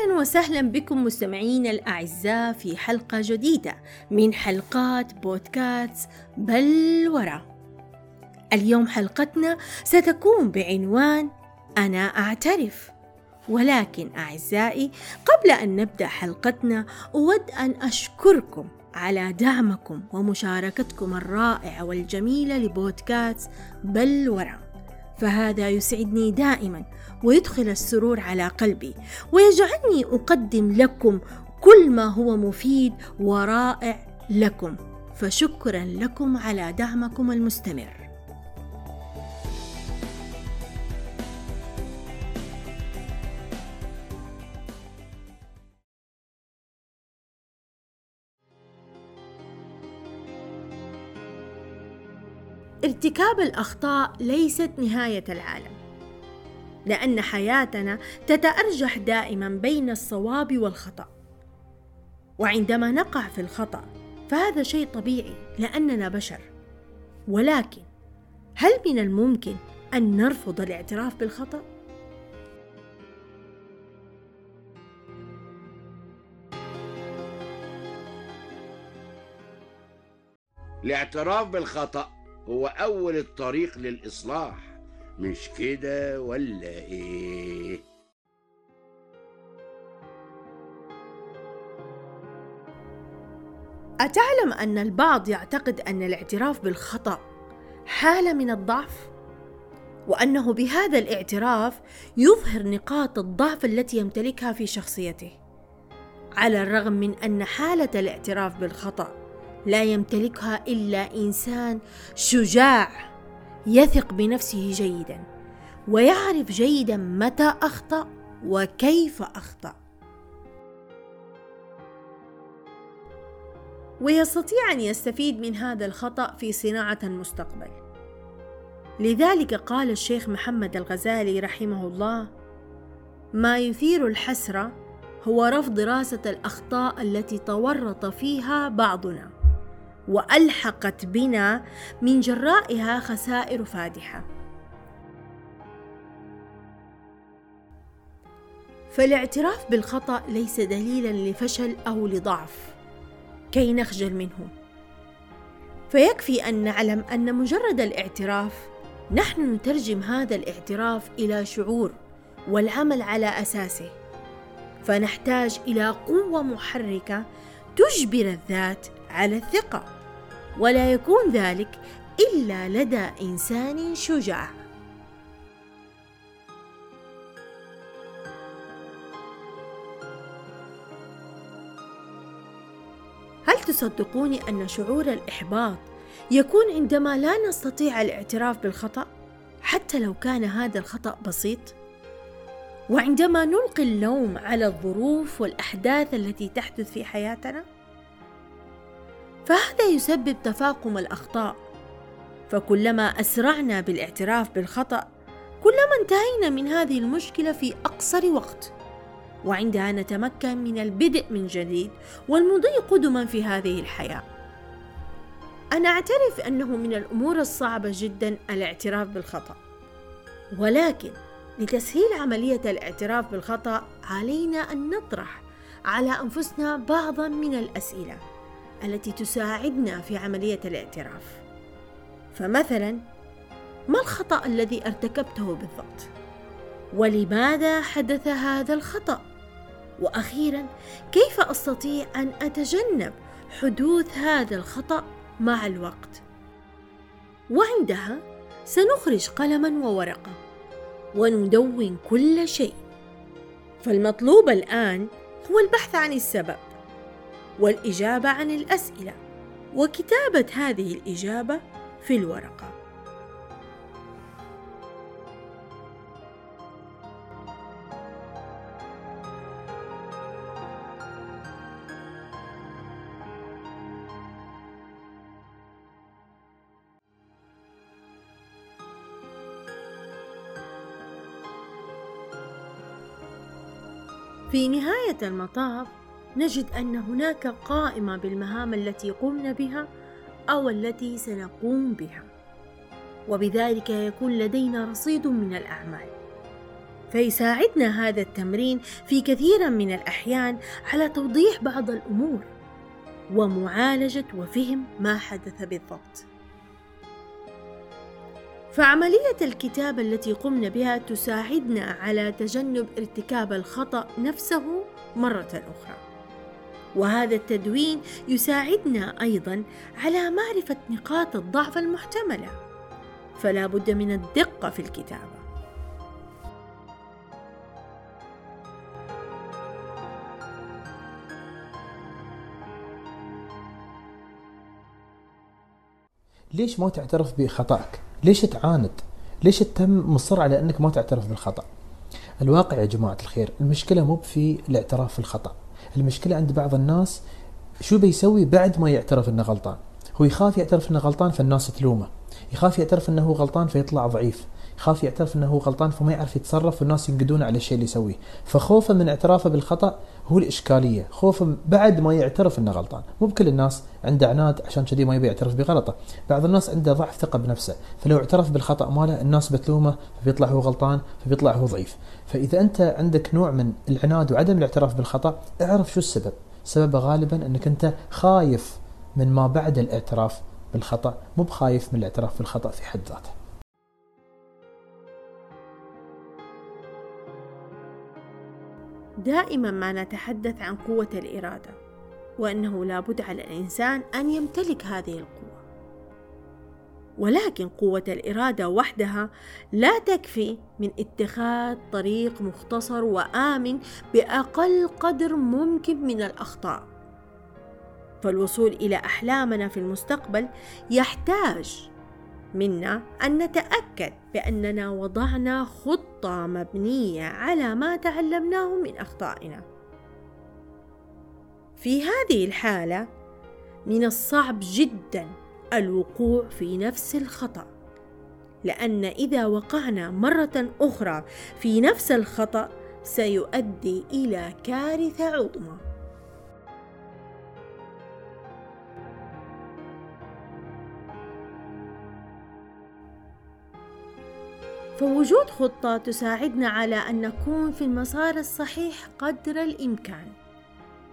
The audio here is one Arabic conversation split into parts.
أهلا وسهلا بكم مستمعينا الأعزاء في حلقة جديدة من حلقات بودكاست بل ورا. اليوم حلقتنا ستكون بعنوان أنا أعترف. ولكن أعزائي قبل أن نبدأ حلقتنا أود أن أشكركم على دعمكم ومشاركتكم الرائعة والجميلة لبودكاست بل ورا. فهذا يسعدني دائما ويدخل السرور على قلبي ويجعلني أقدم لكم كل ما هو مفيد ورائع لكم. فشكرا لكم على دعمكم المستمر. ارتكاب الأخطاء ليست نهاية العالم لأن حياتنا تتأرجح دائما بين الصواب والخطأ. وعندما نقع في الخطأ فهذا شيء طبيعي لأننا بشر. ولكن هل من الممكن أن نرفض الاعتراف بالخطأ؟ الاعتراف بالخطأ هو أول الطريق للإصلاح مش كده ولا إيه؟ أتعلم أن البعض يعتقد أن الاعتراف بالخطأ حالة من الضعف وأنه بهذا الاعتراف يظهر نقاط الضعف التي يمتلكها في شخصيته على الرغم من أن حالة الاعتراف بالخطأ لا يمتلكها إلا إنسان شجاع يثق بنفسه جيدا ويعرف جيدا متى أخطأ وكيف أخطأ. ويستطيع أن يستفيد من هذا الخطأ في صناعة المستقبل لذلك قال الشيخ محمد الغزالي رحمه الله ما يثير الحسرة هو رفض دراسة الأخطاء التي تورط فيها بعضنا. وألحقت بنا من جرائها خسائر فادحة. فالاعتراف بالخطأ ليس دليلا لفشل أو لضعف. كي نخجل منه. فيكفي أن نعلم أن مجرد الاعتراف نحن نترجم هذا الاعتراف إلى شعور والعمل على أساسه. فنحتاج إلى قوة محركة تجبر الذات على الثقة. ولا يكون ذلك إلا لدى إنسان شجاع. هل تصدقوني أن شعور الإحباط يكون عندما لا نستطيع الاعتراف بالخطأ؟ حتى لو كان هذا الخطأ بسيط؟ وعندما نلقي اللوم على الظروف والأحداث التي تحدث في حياتنا؟ فهذا يسبب تفاقم الأخطاء. فكلما أسرعنا بالاعتراف بالخطأ كلما انتهينا من هذه المشكلة في أقصر وقت. وعندها نتمكن من البدء من جديد والمضي قدما في هذه الحياة. أنا أعترف أنه من الأمور الصعبة جدا الاعتراف بالخطأ. ولكن لتسهيل عملية الاعتراف بالخطأ علينا أن نطرح على أنفسنا بعضا من الأسئلة. التي تساعدنا في عملية الاعتراف. فمثلا ما الخطأ الذي ارتكبته بالضبط؟ ولماذا حدث هذا الخطأ؟ وأخيرا كيف أستطيع أن أتجنب حدوث هذا الخطأ مع الوقت؟ وعندها سنخرج قلما وورقة وندون كل شيء. فالمطلوب الآن هو البحث عن السبب. والإجابة عن الأسئلة. وكتابة هذه الإجابة في الورقة. في نهاية المطاف نجد أن هناك قائمة بالمهام التي قمنا بها أو التي سنقوم بها وبذلك يكون لدينا رصيد من الأعمال فيساعدنا هذا التمرين في كثير من الأحيان على توضيح بعض الأمور ومعالجة وفهم ما حدث بالضبط. فعملية الكتابة التي قمنا بها تساعدنا على تجنب ارتكاب الخطأ نفسه مرة أخرى. وهذا التدوين يساعدنا أيضا على معرفة نقاط الضعف المحتملة. فلا بد من الدقة في الكتابة. ليش ما تعترف بخطأك؟ ليش تعاند؟ ليش تم مصر على أنك ما تعترف بالخطأ؟ الواقع يا جماعة الخير المشكلة مو في الاعتراف بالخطأ المشكلة عند بعض الناس شو بيسوي بعد ما يعترف إنه غلطان؟ هو يخاف يعترف إنه غلطان فالناس تلومه يخاف يعترف إنه غلطان فيطلع ضعيف. يخاف يعترف إنه هو غلطان فما يعرف يتصرف والناس ينقدونه على الشيء اللي يسويه. فخوفه من اعترافه بالخطأ هو الإشكالية. خوفه بعد ما يعترف إنه غلطان. مو بكل الناس عنده عناد عشان كذي ما يبي يعترف بغلطه. بعض الناس عنده ضعف ثقة بنفسه. فلو اعترف بالخطأ ماله الناس بتلومه فبيطلع هو غلطان فبيطلع هو ضعيف. فإذا أنت عندك نوع من العناد وعدم الاعتراف بالخطأ اعرف شو السبب. سببه غالبا إنك أنت خايف من ما بعد الاعتراف بالخطأ. مو بخايف من الاعتراف بالخطأ في حد ذاته. دائما ما نتحدث عن قوة الإرادة وأنه لا بد على الإنسان أن يمتلك هذه القوة. ولكن قوة الإرادة وحدها لا تكفي من اتخاذ طريق مختصر وآمن بأقل قدر ممكن من الأخطاء. فالوصول إلى أحلامنا في المستقبل يحتاج منا أن نتأكد بأننا وضعنا خطة مبنية على ما تعلمناه من أخطائنا. في هذه الحالة من الصعب جدا الوقوع في نفس الخطأ، لأن إذا وقعنا مرة أخرى في نفس الخطأ سيؤدي إلى كارثة عظمى. فوجود خطة تساعدنا على أن نكون في المسار الصحيح قدر الإمكان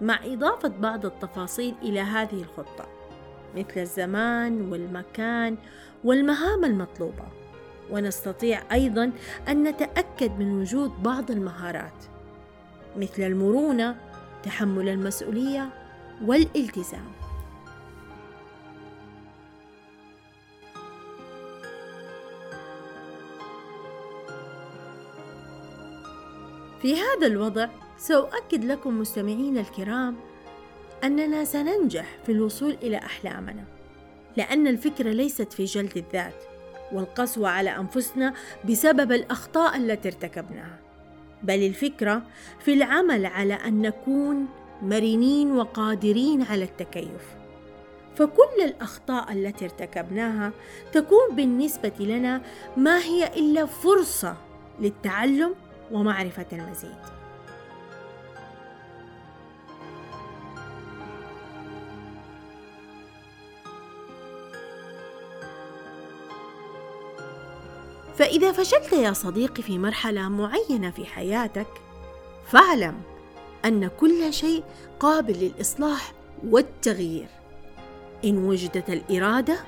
مع إضافة بعض التفاصيل إلى هذه الخطة مثل الزمان والمكان والمهام المطلوبة. ونستطيع أيضا أن نتأكد من وجود بعض المهارات مثل المرونة تحمل المسؤولية والالتزام. في هذا الوضع سأؤكد لكم مستمعين الكرام أننا سننجح في الوصول إلى أحلامنا لأن الفكرة ليست في جلد الذات والقسوة على أنفسنا بسبب الأخطاء التي ارتكبناها بل الفكرة في العمل على أن نكون مرنين وقادرين على التكيف. فكل الأخطاء التي ارتكبناها تكون بالنسبة لنا ما هي إلا فرصة للتعلم ومعرفة المزيد. فإذا فشلت يا صديقي في مرحلة معينة في حياتك فاعلم أن كل شيء قابل للإصلاح والتغيير. إن وجدت الإرادة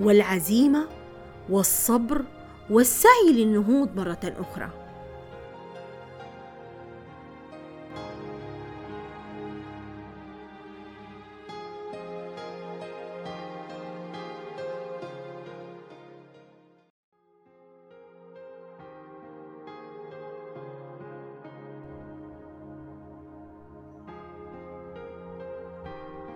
والعزيمة والصبر والسعي للنهوض مرة أخرى.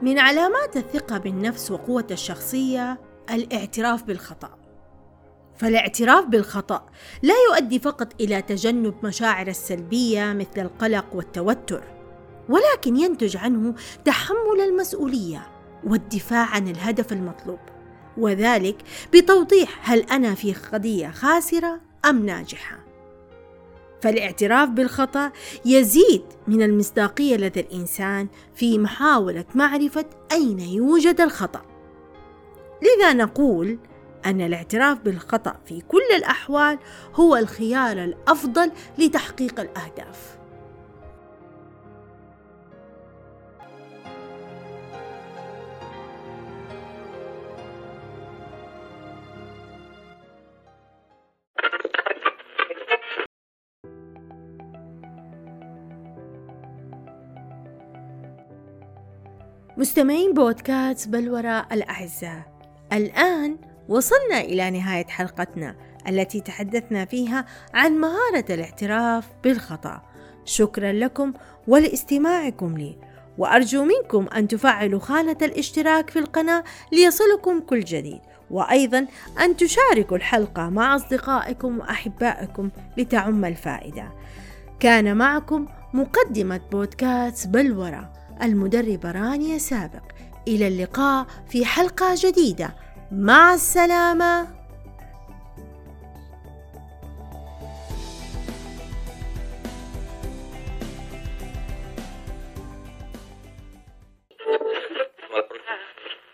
من علامات الثقة بالنفس وقوة الشخصية الاعتراف بالخطأ. فالاعتراف بالخطأ لا يؤدي فقط إلى تجنب مشاعر السلبية مثل القلق والتوتر، ولكن ينتج عنه تحمل المسؤولية والدفاع عن الهدف المطلوب، وذلك بتوضيح هل أنا في قضية خاسرة أم ناجحة. فالاعتراف بالخطأ يزيد من المصداقية لدى الإنسان في محاولة معرفة أين يوجد الخطأ. لذا نقول أن الاعتراف بالخطأ في كل الأحوال هو الخيار الأفضل لتحقيق الأهداف. مستمعين بودكاست بلورة الأعزاء. الآن وصلنا إلى نهاية حلقتنا التي تحدثنا فيها عن مهارة الاعتراف بالخطأ. شكرا لكم ولاستماعكم لي. وأرجو منكم أن تفعلوا خانة الاشتراك في القناة ليصلكم كل جديد. وأيضا أن تشاركوا الحلقة مع أصدقائكم وأحبائكم لتعم الفائدة. كان معكم مقدمة بودكاست بلورة المدربة رانيا سابق. إلى اللقاء في حلقة جديدة. مع السلامة.